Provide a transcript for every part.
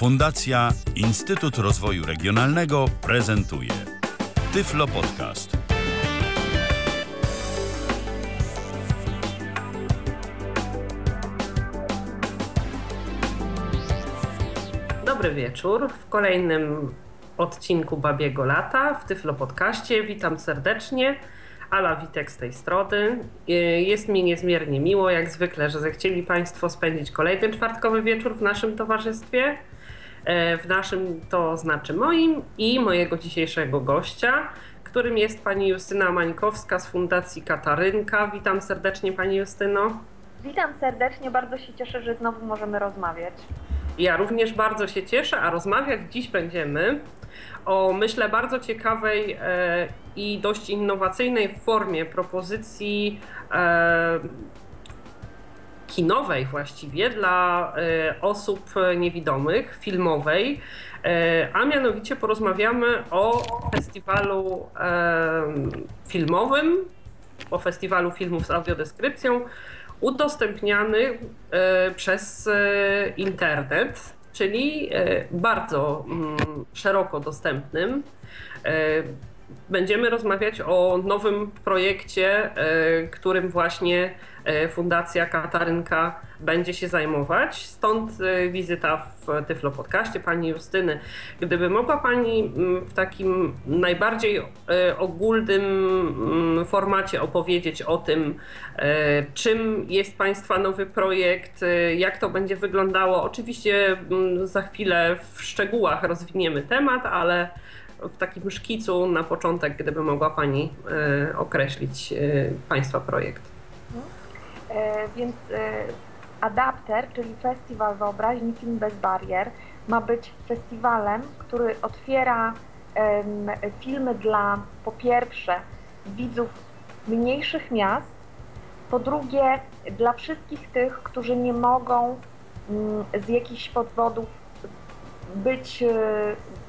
Fundacja Instytut Rozwoju Regionalnego prezentuje Tyflo Podcast. Dobry wieczór. W kolejnym odcinku Babiego Lata w Tyflo Podcaście. Witam serdecznie. Ala Witek z tej strony. Jest mi niezmiernie miło, jak zwykle, że zechcieli Państwo spędzić kolejny czwartkowy wieczór w naszym towarzystwie. E, w naszym to znaczy moim i mojego dzisiejszego gościa, którym jest pani Justyna Mańkowska z Fundacji Katarynka. Witam serdecznie Pani Justyno. Witam serdecznie, bardzo się cieszę, że znowu możemy rozmawiać. Ja również bardzo się cieszę, a rozmawiać dziś będziemy o myślę bardzo ciekawej e, i dość innowacyjnej formie propozycji e, kinowej właściwie dla e, osób niewidomych, filmowej, e, a mianowicie porozmawiamy o festiwalu e, filmowym, o festiwalu filmów z audiodeskrypcją udostępniany przez internet, czyli bardzo mm, szeroko dostępnym będziemy rozmawiać o nowym projekcie, e, którym właśnie e, Fundacja Katarynka będzie się zajmować. Stąd e, wizyta w Tyflo Podcaście Pani Justyny. Gdyby mogła Pani mm, w takim najbardziej ogólnym mm, formacie opowiedzieć o tym, czym jest Państwa nowy projekt, jak to będzie wyglądało. Oczywiście mm, za chwilę w szczegółach rozwiniemy temat, ale w takim szkicu na początek, gdyby mogła Pani e, określić e, Państwa projekt. E, więc Adapter, czyli Festiwal Wyobraźni Film Bez Barier, ma być festiwalem, który otwiera filmy dla po pierwsze widzów mniejszych miast, po drugie dla wszystkich tych, którzy nie mogą mm, z jakichś powodów być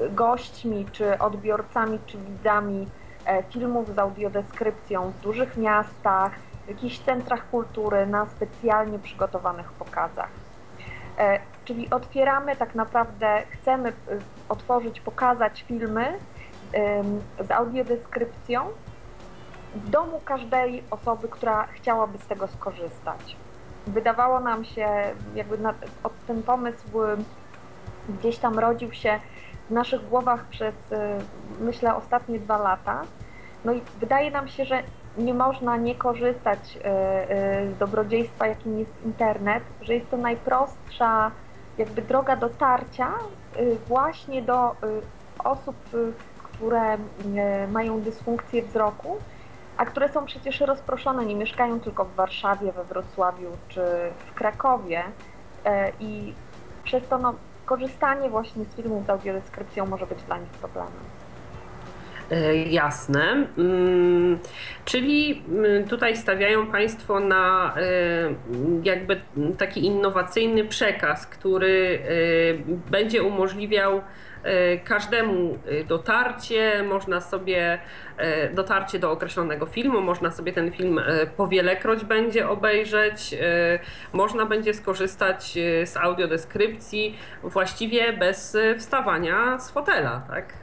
gośćmi, czy odbiorcami, czy widzami e, filmów z audiodeskrypcją w dużych miastach, w jakichś centrach kultury, na specjalnie przygotowanych pokazach. E, czyli otwieramy tak naprawdę, chcemy e, otworzyć, pokazać filmy z audiodeskrypcją w domu każdej osoby, która chciałaby z tego skorzystać. Wydawało nam się, jakby na, ten pomysł gdzieś tam rodził się w naszych głowach przez, y, myślę, ostatnie dwa lata. No i wydaje nam się, że nie można nie korzystać y, y, z dobrodziejstwa, jakim jest internet, że jest to najprostsza jakby droga dotarcia właśnie do osób, które mają dysfunkcję wzroku, a które są przecież rozproszone, nie mieszkają tylko w Warszawie, we Wrocławiu czy w Krakowie i przez to no, korzystanie właśnie z filmów z audiodeskrypcją może być dla nich problemem. E, jasne. Mm, czyli mm, tutaj stawiają Państwo na e, jakby taki innowacyjny przekaz, który e, będzie umożliwiał każdemu dotarcie, można sobie dotarcie do określonego filmu, można sobie ten film powielekroć będzie obejrzeć, można będzie skorzystać z audiodeskrypcji właściwie bez wstawania z fotela, tak?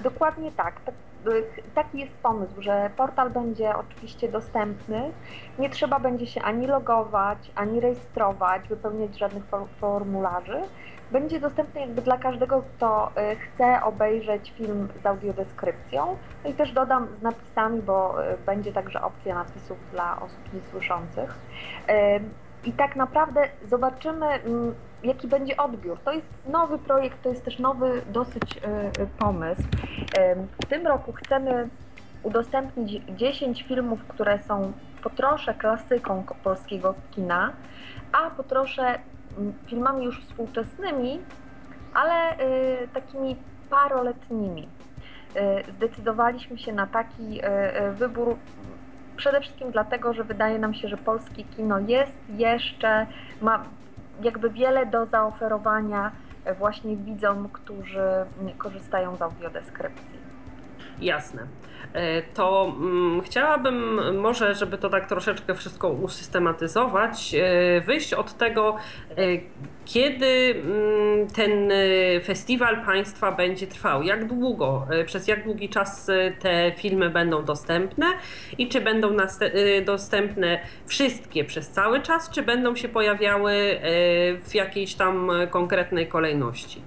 Dokładnie tak. Taki jest pomysł, że portal będzie oczywiście dostępny. Nie trzeba będzie się ani logować, ani rejestrować, wypełniać żadnych formularzy będzie dostępny jakby dla każdego, kto y, chce obejrzeć film z audiodeskrypcją. No i też dodam z napisami, bo y, będzie także opcja napisów dla osób niesłyszących. Y, I tak naprawdę zobaczymy, mm, jaki będzie odbiór. To jest nowy projekt, to jest też nowy dosyć pomysł. W tym roku chcemy udostępnić 10 filmów, które są po trosze klasyką polskiego kina, a po trosze filmami już współczesnymi, ale y, takimi paroletnimi. Y, zdecydowaliśmy się na taki y, wybór przede wszystkim dlatego, że wydaje nam się, że polskie kino jest jeszcze, ma jakby wiele do zaoferowania właśnie widzom, którzy korzystają z audiodeskrypcji. Jasne. E, to mm, chciałabym może, żeby to tak troszeczkę wszystko usystematyzować, e, wyjść od tego, e, kiedy mm, ten festiwal państwa będzie trwał, jak długo, przez jak długi czas te filmy będą dostępne i czy będą dostępne wszystkie przez cały czas, czy będą się pojawiały w jakiejś tam konkretnej kolejności.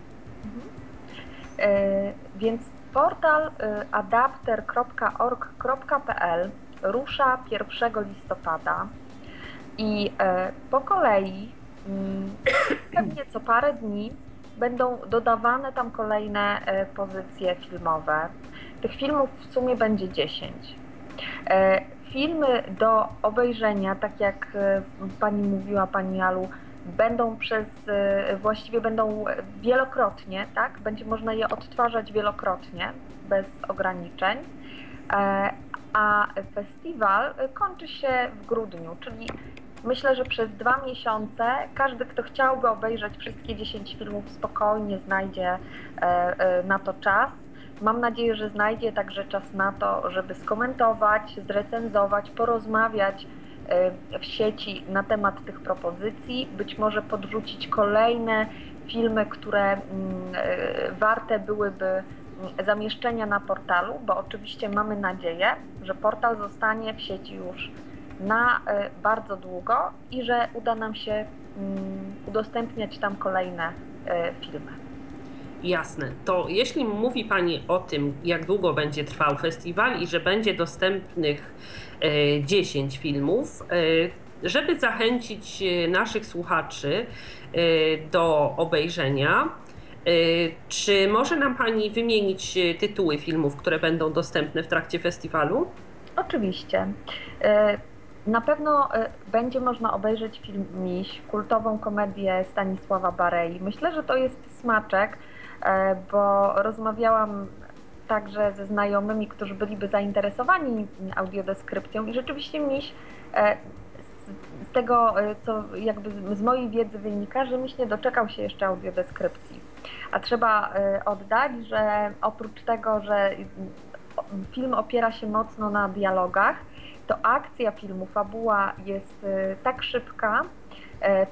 Mhm. Więc Portal y, adapter.org.pl rusza 1 listopada i y, po kolei mm, pewnie co parę dni będą dodawane tam kolejne y, pozycje filmowe. Tych filmów w sumie będzie 10. Filmy do obejrzenia, tak jak pani mówiła, pani Alu, będą przez, e, właściwie będą wielokrotnie, tak? Będzie można je odtwarzać wielokrotnie, bez ograniczeń. E, a festiwal kończy się w grudniu, czyli myślę, że przez dwa miesiące każdy, kto chciałby obejrzeć wszystkie 10 filmów, spokojnie znajdzie e, na to czas. Mam nadzieję, że znajdzie także czas na to, żeby skomentować, zrecenzować, porozmawiać E, w sieci na temat tych propozycji, być może podrzucić kolejne filmy, które mm, e, warte byłyby mm, zamieszczenia na portalu, bo oczywiście mamy nadzieję, że portal zostanie w sieci już na e, bardzo długo i że uda nam się mm, udostępniać tam kolejne filmy. Jasne. To jeśli mówi Pani o tym, jak długo będzie trwał festiwal i że będzie dostępnych 10 e, filmów, e, żeby zachęcić e, naszych słuchaczy do obejrzenia, czy może nam Pani wymienić tytuły filmów, które będą dostępne w trakcie festiwalu? Oczywiście. Na pewno będzie można obejrzeć film Miś, kultową komedię Stanisława Barei. Myślę, że to jest smaczek, bo rozmawiałam także ze znajomymi, którzy byliby zainteresowani audiodeskrypcją i rzeczywiście Miś e, z tego, e, co jakby z mojej wiedzy wynika, że Miś nie doczekał się jeszcze audiodeskrypcji. A trzeba e, oddać, że oprócz tego, że film opiera się mocno na dialogach, to akcja filmu, fabuła jest tak szybka,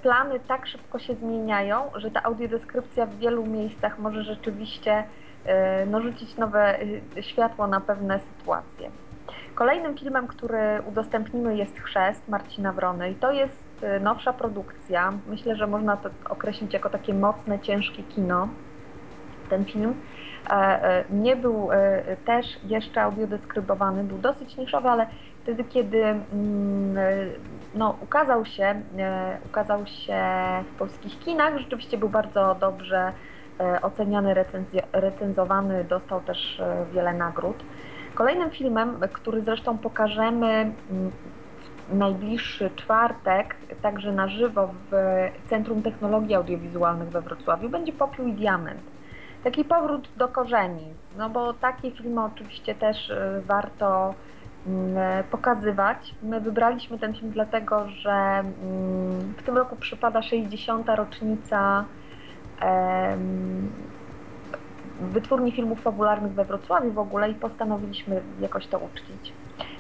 plany tak szybko się zmieniają, że ta audiodeskrypcja w wielu miejscach może rzeczywiście E, no, rzucić nowe e, światło na pewne sytuacje. Kolejnym filmem, który udostępnimy jest Chrzest Marcina Wrony i to jest e, nowsza produkcja. Myślę, że można to określić jako takie mocne, ciężkie kino. Ten film nie był też jeszcze audiodeskrybowany, był dosyć niszowy, ale wtedy, kiedy mm, no, ukazał, się, ukazał się w polskich kinach, rzeczywiście był bardzo dobrze E, oceniany, recenzowany, dostał też e, wiele nagród. Kolejnym filmem, który zresztą pokażemy mm, w najbliższy czwartek, także na żywo w Centrum Technologii Audiowizualnych we Wrocławiu, będzie Popiół i Diament. Taki powrót do korzeni, no bo takie filmy oczywiście też e, warto mm, pokazywać. My wybraliśmy ten film dlatego, że mm, w tym roku przypada 60. rocznica wytwórni filmów fabularnych we Wrocławiu w ogóle i postanowiliśmy jakoś to uczcić.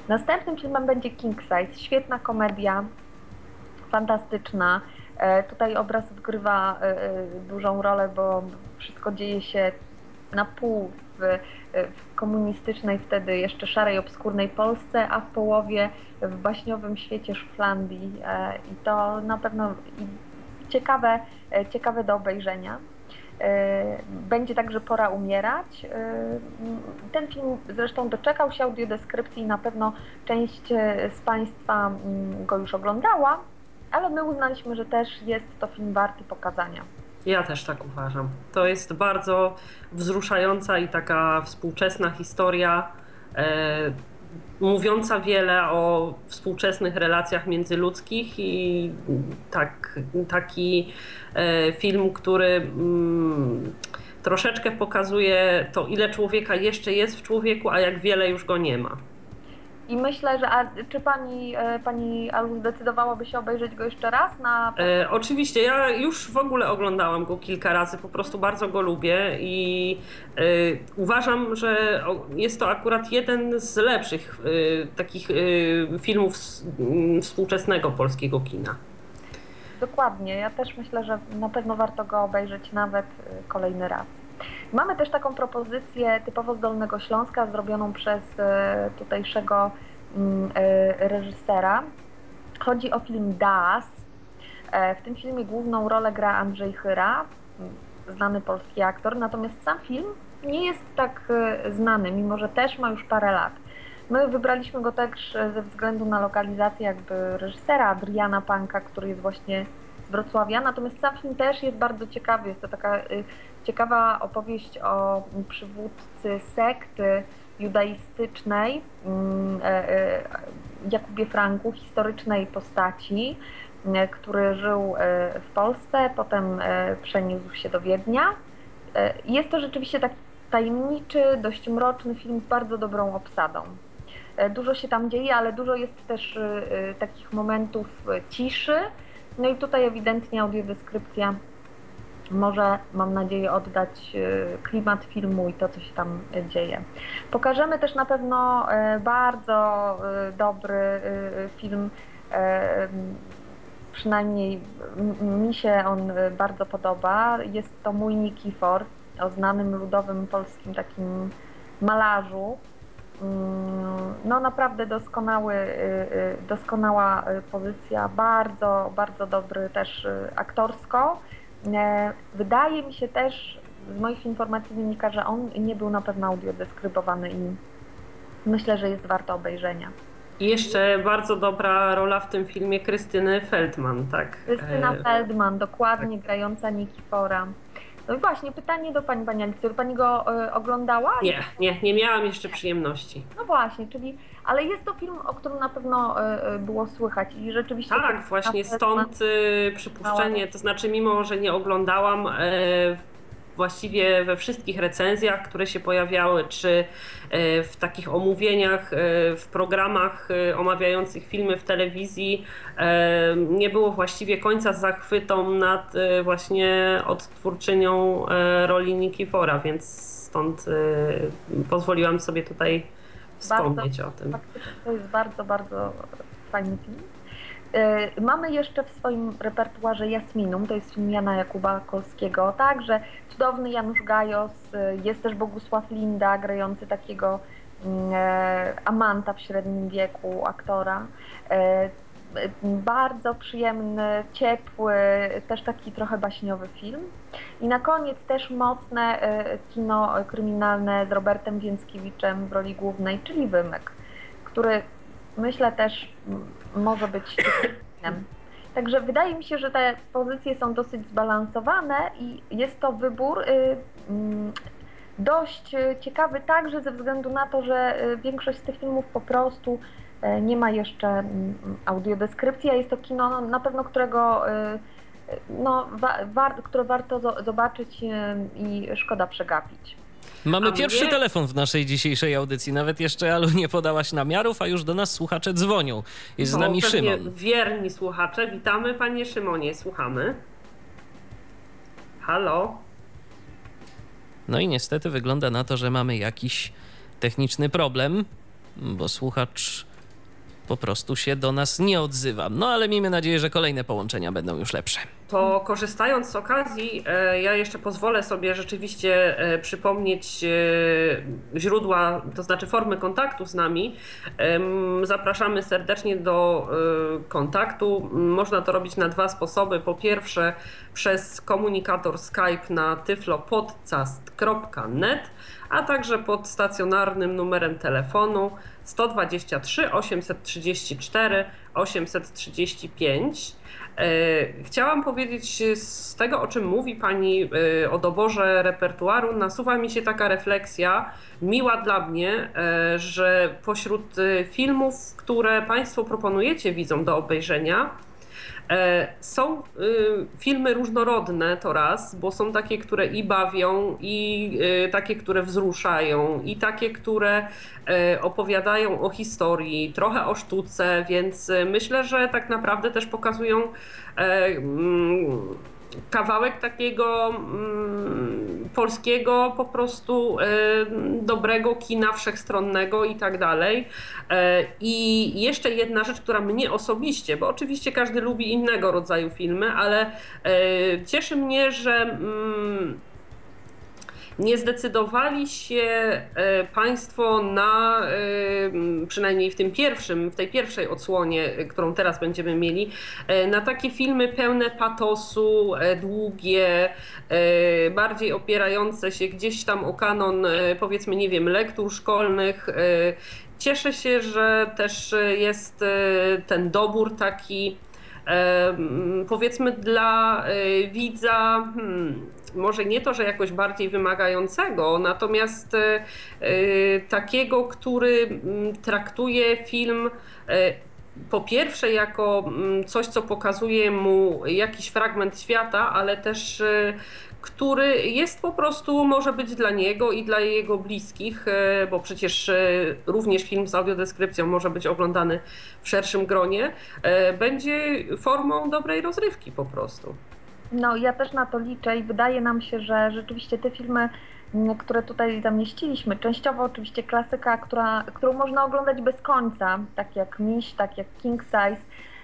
Następnym filmem będzie King Size, świetna komedia, fantastyczna. E, tutaj obraz odgrywa e, e, dużą rolę, bo wszystko dzieje się na pół w, w komunistycznej, wtedy jeszcze szarej, obskurnej Polsce, a w połowie w baśniowym świecie Szuflandii. I to na pewno ciekawe, ciekawe do obejrzenia. Będzie także Pora umierać. Ten film zresztą doczekał się audiodeskrypcji i na pewno część z Państwa mm, go już oglądała, ale my uznaliśmy, że też jest to film warty pokazania. Ja też tak uważam. To jest bardzo wzruszająca i taka współczesna historia mówiąca wiele o współczesnych relacjach międzyludzkich i tak, taki e, film, który mm, troszeczkę pokazuje to, ile człowieka jeszcze jest w człowieku, a jak wiele już go nie ma. I myślę, że a, czy pani, e, pani Alu zdecydowałaby się obejrzeć go jeszcze raz? Na... E, oczywiście, ja już w ogóle oglądałam go kilka razy, po prostu bardzo go lubię i e, uważam, że jest to akurat jeden z lepszych e, takich e, filmów współczesnego polskiego kina. Dokładnie, ja też myślę, że na pewno warto go obejrzeć nawet e, kolejny raz. Mamy też taką propozycję typowo z Dolnego Śląska, zrobioną przez e, tutejszego mm, e, reżysera. Chodzi o film Das. E, w tym filmie główną rolę gra Andrzej Chyra, mm, znany polski aktor, natomiast sam film nie jest tak znany, mimo że też ma już parę lat. My wybraliśmy go też ze względu na lokalizację jakby reżysera Adriana Panka, który jest właśnie Wrocławia, natomiast sam film też jest bardzo ciekawy. Jest to taka y, ciekawa opowieść o przywódcy sekty judaistycznej mm, e, e, Jakubie Franku, historycznej postaci, e, który żył w Polsce, potem przeniósł się do Wiednia. Jest to rzeczywiście taki tajemniczy, dość mroczny film z bardzo dobrą obsadą. Dużo się tam dzieje, ale dużo jest też takich momentów ciszy. No i tutaj ewidentnie audiodeskrypcja może, mam nadzieję, oddać e, klimat filmu i to, co się tam e, dzieje. Pokażemy też na pewno e, bardzo dobry film, przynajmniej mi się on bardzo podoba. Jest to Mój Nikifor, o znanym ludowym polskim takim malarzu. Mm, no naprawdę doskonały, doskonała pozycja, bardzo, bardzo dobry też aktorsko. E, wydaje mi się też, z moich informacji wynika, że on nie był na pewno audiodeskrybowany i myślę, że jest warto obejrzenia. I jeszcze bardzo dobra rola w tym filmie Krystyny Feldman, tak? Krystyna e... Feldman, dokładnie, tak. grająca Nikifora. No właśnie, pytanie do Pani, Pani Alicji, Pani go y, oglądała? Nie, nie, nie miałam jeszcze przyjemności. No właśnie, czyli, ale jest to film, o którym na pewno y, było słychać i rzeczywiście... Tak, właśnie stąd y, przypuszczenie, to znaczy mimo, że nie oglądałam właściwie we wszystkich recenzjach, które się pojawiały, czy e, w takich omówieniach, e, w programach e, omawiających filmy w telewizji, nie było właściwie końca z zachwytą nad właśnie odtwórczynią roli Nikifora, więc stąd pozwoliłam sobie tutaj wspomnieć bardzo, o tym. To jest bardzo, bardzo fajny film. E, mamy jeszcze w swoim repertuarze Jasminum, to jest film Jana Jakuba Kolskiego, także cudowny Janusz Gajos, e, jest też Bogusław Linda, grający takiego mm, e, amanta w średnim wieku, aktora. Bardzo przyjemny, ciepły, też taki trochę baśniowy film. I na koniec też mocne kino kryminalne z Robertem Więckiewiczem w roli głównej, czyli Wymek, który myślę też może być. Także wydaje mi się, że te pozycje są dosyć zbalansowane i jest to wybór y, mm, dość ciekawy także ze względu na to, że y, większość z tych filmów po prostu y, nie ma jeszcze mm, audiodeskrypcji, a jest to kino no, na pewno, którego no, wa, które warto zobaczyć i szkoda przegapić. Mamy a pierwszy mnie... telefon w naszej dzisiejszej audycji. Nawet jeszcze Alu nie podałaś namiarów, a już do nas słuchacze dzwonią. Jest no, z nami Szymon. Wierni słuchacze. Witamy panie Szymonie, słuchamy. Halo? No i niestety wygląda na to, że mamy jakiś techniczny problem, bo słuchacz po prostu się do nas nie odzywa. No ale miejmy nadzieję, że kolejne połączenia będą już lepsze. To korzystając z okazji, e, ja jeszcze pozwolę sobie rzeczywiście e, przypomnieć e, źródła, to znaczy formy kontaktu z nami. Zapraszamy serdecznie do kontaktu. Można to robić na dwa sposoby. Po pierwsze, przez komunikator Skype na tyflopodcast.net, a także pod stacjonarnym numerem telefonu 123 834 835. Chciałam powiedzieć z tego, o czym mówi Pani e, o doborze repertuaru, nasuwa mi się taka refleksja, miła dla mnie, e, że pośród e, filmów, które Państwo proponujecie widzom do obejrzenia, Są filmy różnorodne to raz, bo są takie, które i bawią, i takie, które wzruszają, i takie, które opowiadają o historii, trochę o sztuce, więc myślę, że tak naprawdę też pokazują mm, kawałek takiego mm, polskiego po prostu y, dobrego kina wszechstronnego i tak dalej. E, I jeszcze jedna rzecz, która mnie osobiście, bo oczywiście każdy lubi innego rodzaju filmy, ale y, cieszy mnie, że mm, nie zdecydowali się e, Państwo na, e, przynajmniej w tym pierwszym, w tej pierwszej odsłonie, e, którą teraz będziemy mieli, na takie filmy pełne patosu, długie, bardziej opierające się gdzieś tam o kanon, powiedzmy, nie wiem, lektur szkolnych. Cieszę się, że też jest ten dobór taki powiedzmy dla widza hmm, może nie to, że jakoś bardziej wymagającego, natomiast e, e, takiego, który traktuje film e, po pierwsze jako coś, co pokazuje mu jakiś fragment świata, ale też który jest po prostu, może być dla niego i dla jego bliskich, bo przecież również film z audiodeskrypcją może być oglądany w szerszym gronie, będzie formą dobrej rozrywki po prostu. No, ja też na to liczę i wydaje nam się, że rzeczywiście te filmy, mm, które tutaj zamieściliśmy, częściowo oczywiście klasyka, która, którą można oglądać bez końca, tak jak Miś, tak jak King Size,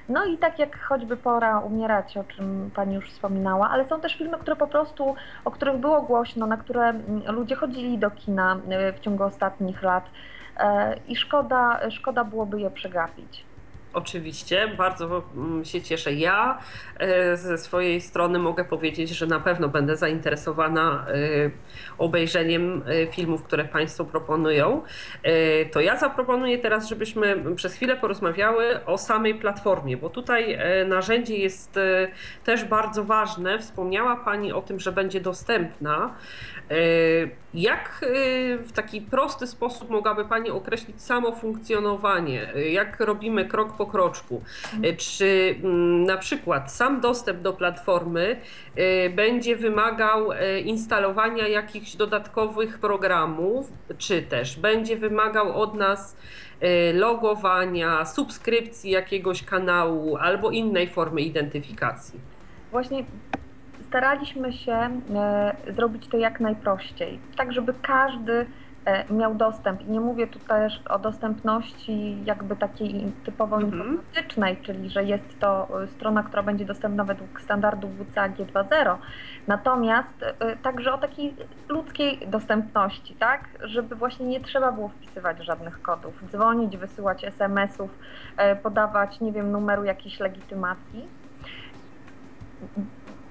no i tak jak choćby Pora umierać, o czym Pani już wspominała, ale są też filmy, które po prostu, o których było głośno, na które mm, ludzie chodzili do kina y, w ciągu ostatnich lat e, i szkoda, szkoda byłoby je przegapić. Oczywiście, bardzo mm, się cieszę. Ja e, ze swojej strony mogę powiedzieć, że na pewno będę zainteresowana e, obejrzeniem e, filmów, które Państwo proponują. To ja zaproponuję teraz, żebyśmy przez chwilę porozmawiały o samej platformie, bo tutaj narzędzie jest też bardzo ważne. Wspomniała Pani o tym, że będzie dostępna. Jak w taki prosty sposób mogłaby Pani określić samo funkcjonowanie? Jak robimy krok po kroczku? Czy mm, na przykład sam dostęp do platformy będzie wymagał instalowania jakichś dodatkowych programów, czy też będzie wymagał od nas logowania, subskrypcji jakiegoś kanału albo innej formy identyfikacji? Właśnie staraliśmy się e, zrobić to jak najprościej, tak żeby każdy e, miał dostęp. I nie mówię tu też o dostępności jakby takiej typowo mhm. informatycznej, czyli że jest to e, strona, która będzie dostępna według standardów WCAG 2.0, natomiast także o takiej ludzkiej dostępności, tak, żeby właśnie nie trzeba było wpisywać żadnych kodów, dzwonić, wysyłać SMS-ów, podawać, nie wiem, numeru jakiejś legitymacji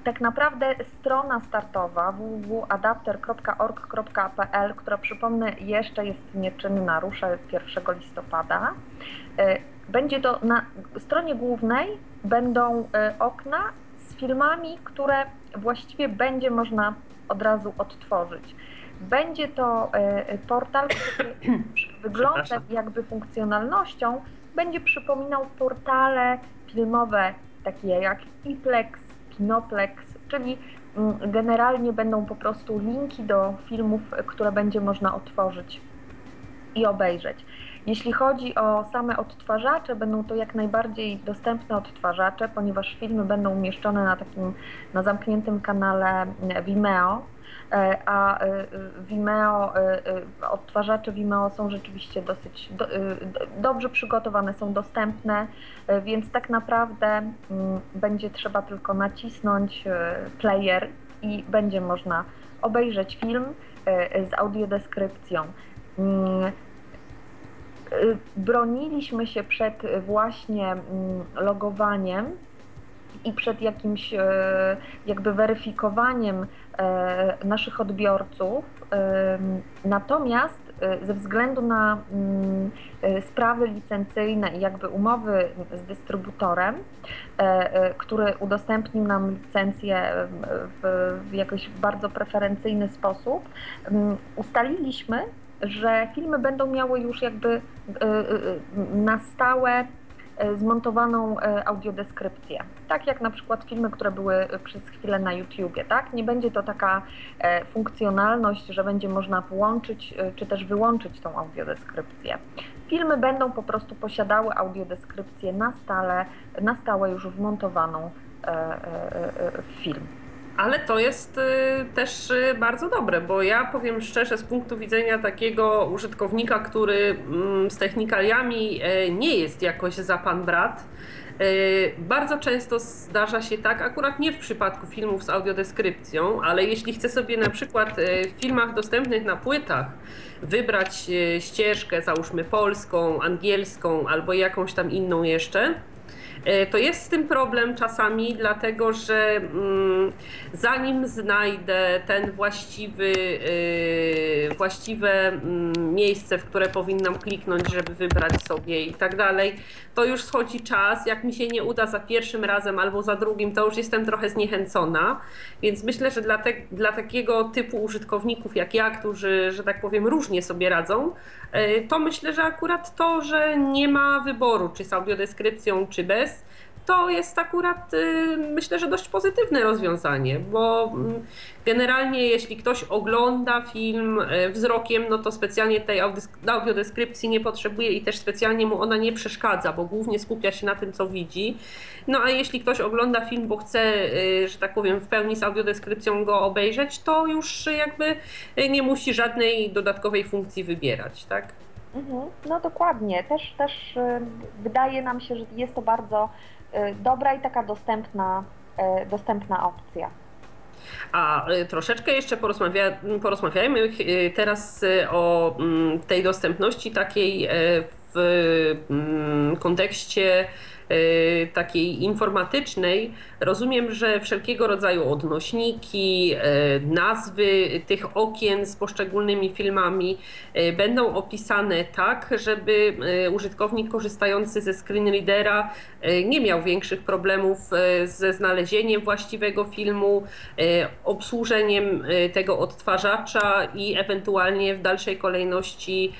tak naprawdę strona startowa www.adapter.org.pl, która przypomnę jeszcze jest nieczynna, rusza 1 listopada. E, będzie to na stronie głównej będą e, okna z filmami, które właściwie będzie można od razu odtworzyć. Będzie to e, portal, który wygląda jakby funkcjonalnością, będzie przypominał portale filmowe takie jak Iplex, Kinoplex, czyli mm, generalnie będą po prostu linki do filmów, które będzie można otworzyć i obejrzeć. Jeśli chodzi o same odtwarzacze, będą to jak najbardziej dostępne odtwarzacze, ponieważ filmy będą umieszczone na takim na zamkniętym kanale Vimeo, a e, Vimeo, e, odtwarzacze Vimeo są rzeczywiście dosyć do, dobrze przygotowane, są dostępne, więc tak naprawdę mm, będzie trzeba tylko nacisnąć player i będzie można obejrzeć film z audiodeskrypcją. Mm, broniliśmy się przed właśnie mm, logowaniem i przed jakimś jakby weryfikowaniem E, naszych odbiorców. E, natomiast e, ze względu na mm, sprawy licencyjne i jakby umowy z dystrybutorem, który udostępnił nam licencję w, w jakiś bardzo preferencyjny sposób, mm, ustaliliśmy, że filmy będą miały już jakby na stałe zmontowaną audiodeskrypcję. Tak jak na przykład filmy, które były przez chwilę na YouTubie, tak? Nie będzie to taka funkcjonalność, że będzie można włączyć czy też wyłączyć tą audiodeskrypcję. Filmy będą po prostu posiadały audiodeskrypcję na stale, na stałe już wmontowaną w film. Ale to jest y, też y, bardzo dobre, bo ja powiem szczerze, z punktu widzenia takiego użytkownika, który mm, z technikaliami e, nie jest jakoś za pan brat, e, bardzo często zdarza się tak, akurat nie w przypadku filmów z audiodeskrypcją, ale jeśli chcę sobie na przykład e, w filmach dostępnych na płytach wybrać ścieżkę, załóżmy polską, angielską albo jakąś tam inną jeszcze, to jest z tym problem czasami, dlatego że mm, zanim znajdę ten właściwy, e, właściwe mm, miejsce, w które powinnam kliknąć, żeby wybrać sobie i tak dalej, to już schodzi czas. Jak mi się nie uda za pierwszym razem albo za drugim, to już jestem trochę zniechęcona. Więc myślę, że dla, te, dla takiego typu użytkowników jak ja, którzy, że tak powiem, różnie sobie radzą, e, to myślę, że akurat to, że nie ma wyboru, czy z audiodeskrypcją, czy bez, to jest akurat y, myślę, że dość pozytywne rozwiązanie, bo mm, generalnie jeśli ktoś ogląda film y, wzrokiem, no to specjalnie tej audiodeskrypcji nie potrzebuje i też specjalnie mu ona nie przeszkadza, bo głównie skupia się na tym, co widzi. No a jeśli ktoś ogląda film, bo chce, y, że tak powiem, w pełni z audiodeskrypcją go obejrzeć, to już jakby nie musi żadnej dodatkowej funkcji wybierać, tak? Mhm. No dokładnie. Też, też wydaje nam się, że jest to bardzo dobra i taka dostępna, y, dostępna opcja. A y, troszeczkę jeszcze porozmawia, porozmawiajmy teraz o mm, tej dostępności takiej w mm, kontekście Y, takiej informatycznej, rozumiem, że wszelkiego rodzaju odnośniki, y, nazwy tych okien z poszczególnymi filmami y, będą opisane tak, żeby użytkownik korzystający ze screenreadera nie miał większych problemów ze znalezieniem właściwego filmu, obsłużeniem tego odtwarzacza i ewentualnie w dalszej kolejności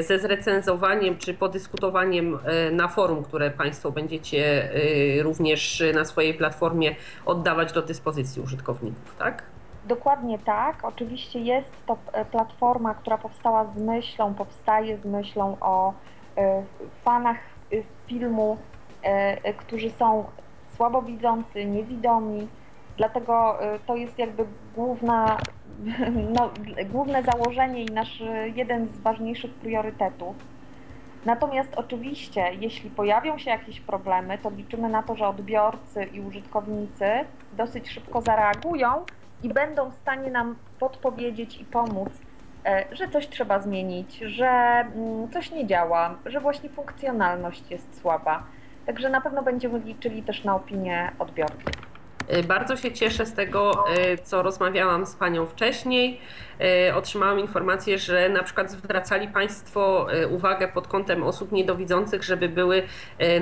ze zrecenzowaniem czy podyskutowaniem na forum, które Państwo będziecie będziecie y, również na swojej platformie oddawać do dyspozycji użytkowników, tak? Dokładnie tak. Oczywiście jest to e, platforma, która powstała z myślą, powstaje z myślą o e, fanach e, filmu, którzy są słabowidzący, niewidomi. Dlatego to jest jakby główna, no, główne założenie i nasz jeden z ważniejszych priorytetów. Natomiast oczywiście, jeśli pojawią się jakieś problemy, to liczymy na to, że odbiorcy i użytkownicy dosyć szybko zareagują i będą w stanie nam podpowiedzieć i pomóc, e, że coś trzeba zmienić, że mm, coś nie działa, że właśnie funkcjonalność jest słaba. Także na pewno będziemy liczyli też na opinię odbiorców. Y, bardzo się cieszę z tego, y, co rozmawiałam z Panią wcześniej. Y, otrzymałam informację, że na przykład zwracali Państwo uwagę pod kątem osób niedowidzących, żeby były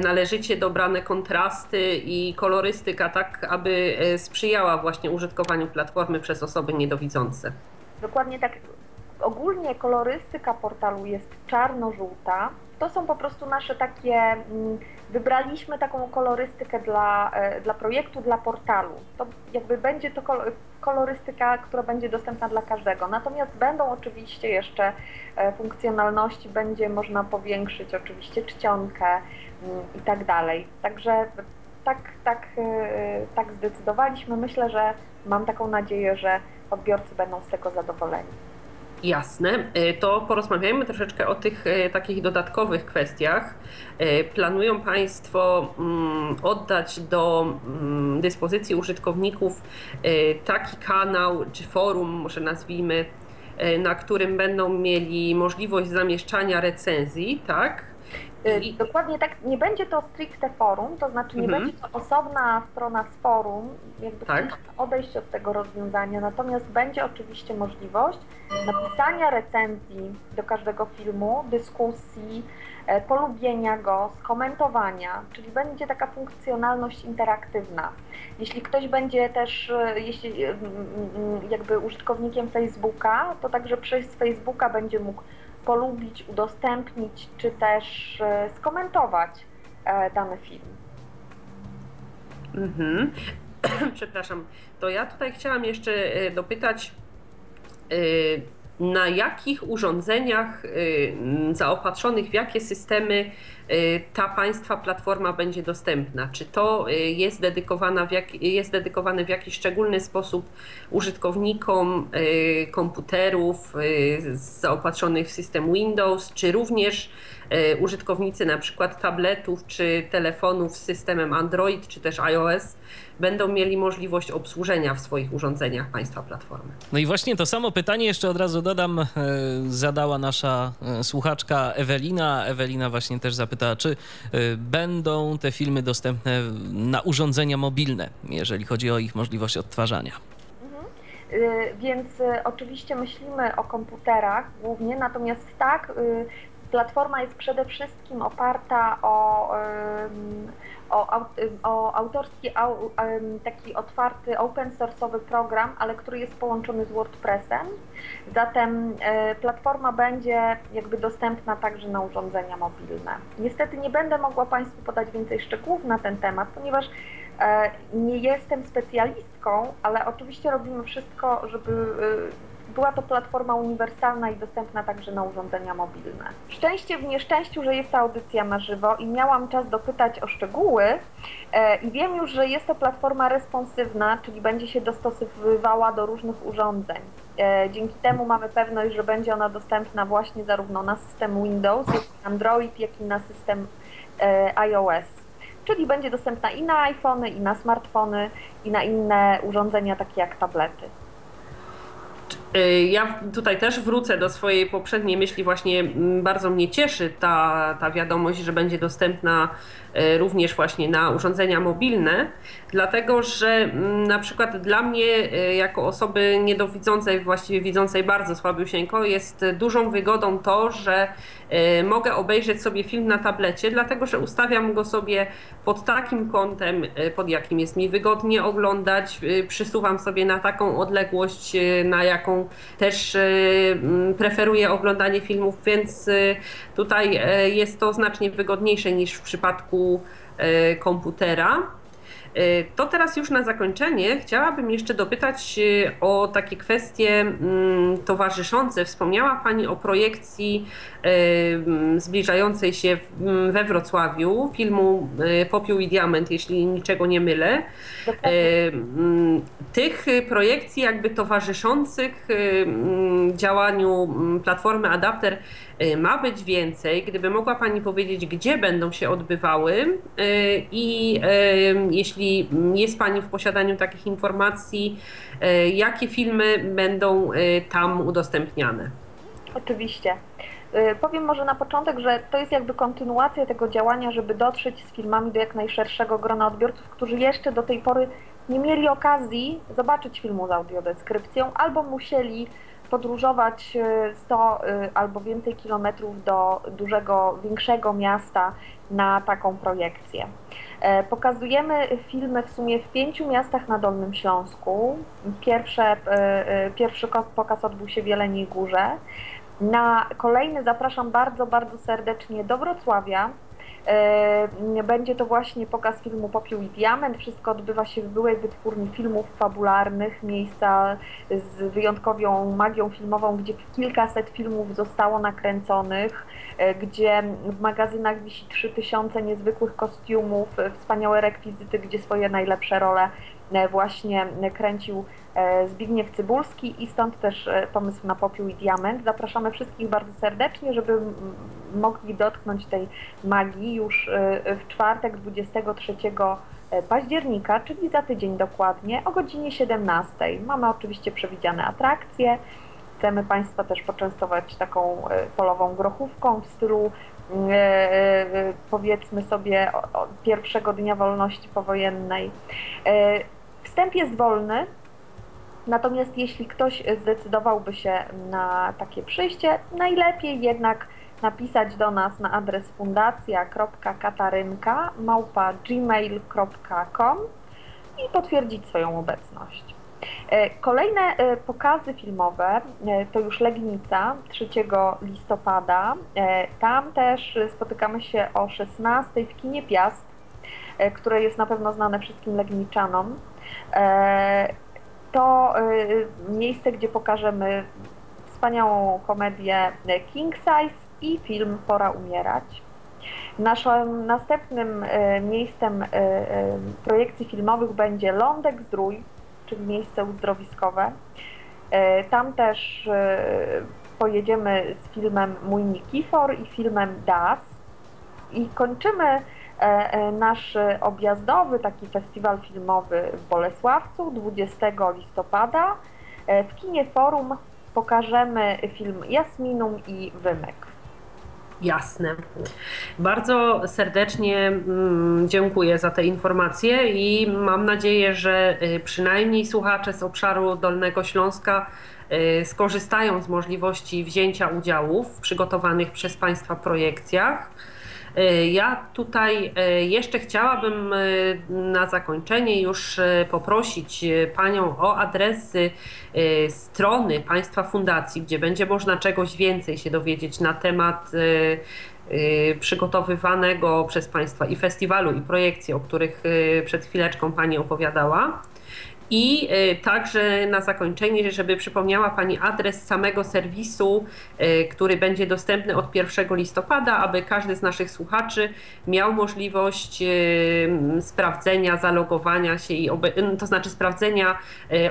należycie dobrane kontrasty i kolorystyka, tak aby sprzyjała właśnie użytkowaniu platformy przez osoby niedowidzące. Dokładnie tak. Ogólnie kolorystyka portalu jest czarno-żółta. To są po prostu nasze takie mm, wybraliśmy taką kolorystykę dla, e, dla projektu, dla portalu. To jakby będzie to kolorystyka, która będzie dostępna dla każdego. Natomiast będą oczywiście jeszcze e, funkcjonalności, będzie można powiększyć oczywiście czcionkę mm, i tak dalej. Także tak, tak, e, tak zdecydowaliśmy. Myślę, że mam taką nadzieję, że odbiorcy będą z tego zadowoleni. Jasne, e, to porozmawiajmy troszeczkę o tych e, takich dodatkowych kwestiach. E, planują Państwo mm, oddać do mm, dyspozycji użytkowników taki kanał czy forum, może nazwijmy, na którym będą mieli możliwość zamieszczania recenzji, tak? I... Dokładnie tak, nie będzie to stricte forum, to znaczy nie mhm. będzie to osobna strona z forum, jakby tak. odejść od tego rozwiązania, natomiast będzie oczywiście możliwość napisania recenzji do każdego filmu, dyskusji, e, polubienia go, skomentowania, czyli będzie taka funkcjonalność interaktywna. Jeśli ktoś będzie też, e, jeśli jakby użytkownikiem Facebooka, to także przez Facebooka będzie mógł polubić, udostępnić, czy też e, skomentować dany film. Mhm. Przepraszam, to ja tutaj chciałam jeszcze dopytać, na jakich urządzeniach zaopatrzonych, w jakie systemy ta państwa platforma będzie dostępna? Czy to jest, dedykowana w jak, jest dedykowane w jakiś szczególny sposób użytkownikom komputerów zaopatrzonych w system Windows, czy również użytkownicy na przykład tabletów czy telefonów z systemem Android czy też iOS będą mieli możliwość obsłużenia w swoich urządzeniach państwa platformy. No i właśnie to samo pytanie jeszcze od razu dodam, e, zadała nasza e, słuchaczka Ewelina. Ewelina właśnie też zapytała, czy e, będą te filmy dostępne na urządzenia mobilne, jeżeli chodzi o ich możliwość odtwarzania. Mhm. Więc oczywiście myślimy o komputerach głównie, natomiast tak, platforma jest przede wszystkim oparta o o, o autorski, taki otwarty, open source'owy program, ale który jest połączony z WordPressem. Zatem e, platforma będzie jakby dostępna także na urządzenia mobilne. Niestety nie będę mogła Państwu podać więcej szczegółów na ten temat, ponieważ e, nie jestem specjalistką, ale oczywiście robimy wszystko, żeby e, była to platforma uniwersalna i dostępna także na urządzenia mobilne. Szczęście w nieszczęściu, że jest ta audycja na żywo i miałam czas dopytać o szczegóły e, i wiem już, że jest to platforma responsywna, czyli będzie się dostosowywała do różnych urządzeń. E, dzięki temu mamy pewność, że będzie ona dostępna właśnie zarówno na system Windows, jak i Android, jak i na system e, iOS. Czyli będzie dostępna i na iPhony, i na smartfony, i na inne urządzenia takie jak tablety. Y, ja tutaj też wrócę do swojej poprzedniej myśli. Właśnie mm, bardzo mnie cieszy ta, ta wiadomość, że będzie dostępna y, również właśnie na urządzenia mobilne, dlatego że mm, na przykład dla mnie, y, jako osoby niedowidzącej, właściwie widzącej bardzo słabiusieńko, jest dużą wygodą to, że mogę obejrzeć sobie film na tablecie, dlatego że ustawiam go sobie pod takim kątem, pod jakim jest mi wygodnie oglądać, przysuwam sobie na taką odległość, na jaką też e, preferuje oglądanie filmów, więc e, tutaj e, jest to znacznie wygodniejsze niż w przypadku komputera. E, to teraz już na zakończenie chciałabym jeszcze dopytać e, o takie kwestie mm, towarzyszące. Wspomniała Pani o projekcji e, mm, zbliżającej się mm, we Wrocławiu filmu Popiół i Diament, jeśli niczego nie mylę. Tych projekcji jakby towarzyszących działaniu Platformy Adapter ma być więcej. Gdyby mogła Pani powiedzieć, gdzie będą się odbywały i jeśli jeśli jest Pani w posiadaniu takich informacji, e, jakie filmy będą e, tam udostępniane? Oczywiście. E, powiem może na początek, że to jest jakby kontynuacja tego działania, żeby dotrzeć z filmami do jak najszerszego grona odbiorców, którzy jeszcze do tej pory nie mieli okazji zobaczyć filmu z audiodeskrypcją albo musieli podróżować 100 albo więcej kilometrów do dużego, większego miasta na taką projekcję. E, pokazujemy filmy w sumie w pięciu miastach na Dolnym Śląsku. Pierwsze, e, e, pierwszy pokaz odbył się w Jeleniej Górze. Na kolejny zapraszam bardzo, bardzo serdecznie do Wrocławia. Będzie to właśnie pokaz filmu Popiół i Diament. Wszystko odbywa się w byłej wytwórni filmów fabularnych, miejsca z wyjątkową magią filmową, gdzie kilkaset filmów zostało nakręconych. E, gdzie w magazynach wisi 3000 niezwykłych kostiumów, e, wspaniałe rekwizyty, gdzie swoje najlepsze role e, właśnie kręcił Zbigniew Cybulski i stąd też pomysł na Popiół i Diament. Zapraszamy wszystkich bardzo serdecznie, żeby mogli dotknąć tej magii już w czwartek 23 października, czyli za tydzień dokładnie, o godzinie 17. Mamy oczywiście przewidziane atrakcje, Chcemy Państwa też poczęstować taką e, polową grochówką w stylu e, e, powiedzmy sobie pierwszego dnia wolności powojennej. Wstęp jest wolny, natomiast jeśli ktoś zdecydowałby się na takie przyjście, najlepiej jednak napisać do nas na adres fundacja.katarynka i potwierdzić swoją obecność. Kolejne pokazy filmowe to już Legnica 3 listopada. Tam też spotykamy się o 16 w kinie Piast, które jest na pewno znane wszystkim Legniczanom. To miejsce, gdzie pokażemy wspaniałą komedię King Size i film Pora umierać. Naszym następnym e, miejscem e, e, projekcji filmowych będzie Lądek Zdrój, czyli miejsce uzdrowiskowe. Tam też pojedziemy z filmem Mój Nikifor i filmem Das. I kończymy nasz objazdowy taki festiwal filmowy w Bolesławcu 20 listopada. W kinie Forum pokażemy film Jasminum i Wymyk. Jasne. Bardzo serdecznie mm, dziękuję za te informacje i mam nadzieję, że y, przynajmniej słuchacze z obszaru Dolnego Śląska y, skorzystają z możliwości wzięcia udziału w przygotowanych przez Państwa projekcjach. Y, ja tutaj jeszcze chciałabym na zakończenie już poprosić Panią o adresy strony Państwa Fundacji, gdzie będzie można czegoś więcej się dowiedzieć na temat przygotowywanego przez Państwa i festiwalu, i projekcji, o których przed chwileczką Pani opowiadała. I e, także na zakończenie, żeby przypomniała Pani adres samego serwisu, e, który będzie dostępny od 1 listopada, aby każdy z naszych słuchaczy miał możliwość e, sprawdzenia, zalogowania się, i to znaczy sprawdzenia,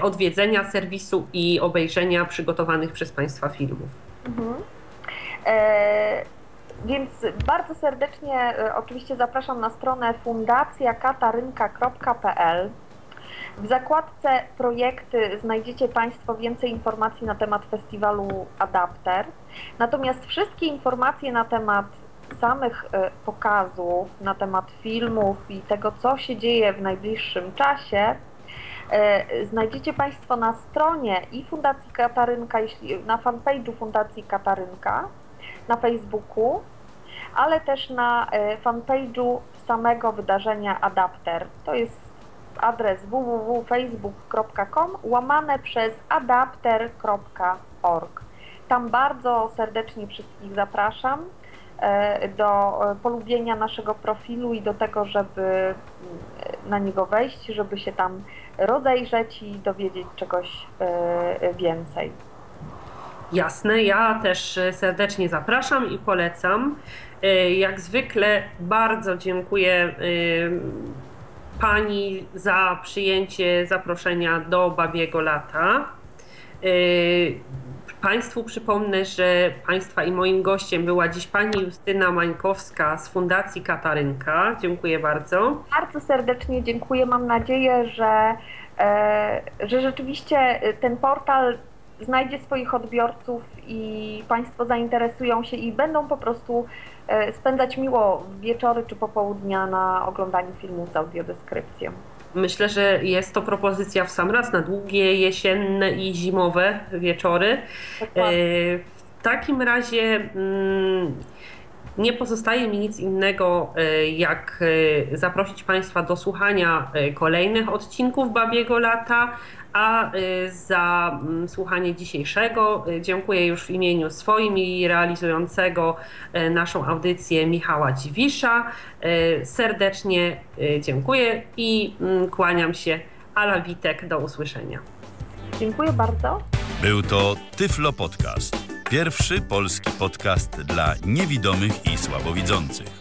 odwiedzenia serwisu i obejrzenia przygotowanych przez Państwa filmów. Mhm. E więc bardzo serdecznie oczywiście zapraszam na stronę fundacjakatarynka.pl. W zakładce projekty znajdziecie Państwo więcej informacji na temat festiwalu Adapter. Natomiast wszystkie informacje na temat samych e, pokazów, na temat filmów i tego, co się dzieje w najbliższym czasie, e, znajdziecie Państwo na stronie i Fundacji Katarynka, na fanpage'u Fundacji Katarynka, na Facebooku, ale też na e, fanpage'u samego wydarzenia Adapter. To jest adres www.facebook.com łamane przez adapter.org. Tam bardzo serdecznie wszystkich zapraszam e, do e, polubienia naszego profilu i do tego, żeby mm, na niego wejść, żeby się tam rozejrzeć i dowiedzieć czegoś e, więcej. Jasne, ja też serdecznie zapraszam i polecam. Jak zwykle bardzo dziękuję Pani za przyjęcie zaproszenia do Babiego Lata. Y, państwu przypomnę, że Państwa i moim gościem była dziś Pani Justyna Mańkowska z Fundacji Katarynka. Dziękuję bardzo. Bardzo serdecznie dziękuję. Mam nadzieję, że, e, że rzeczywiście ten portal znajdzie swoich odbiorców i Państwo zainteresują się i będą po prostu E, spędzać miło wieczory czy popołudnia na oglądaniu filmów z audiodeskrypcją. Myślę, że jest to propozycja w sam raz na długie jesienne i zimowe wieczory. Dokładnie. E, w takim razie mm, nie pozostaje mi nic innego, e, jak zaprosić Państwa do słuchania kolejnych odcinków Babiego Lata, a y, za mm, słuchanie dzisiejszego y, dziękuję już w imieniu swoim i realizującego y, naszą audycję Michała Dziwisza. Serdecznie dziękuję i mm, kłaniam się. Ala Witek, do usłyszenia. Dziękuję bardzo. Był to Tyflo Podcast. Pierwszy polski podcast dla niewidomych i słabowidzących.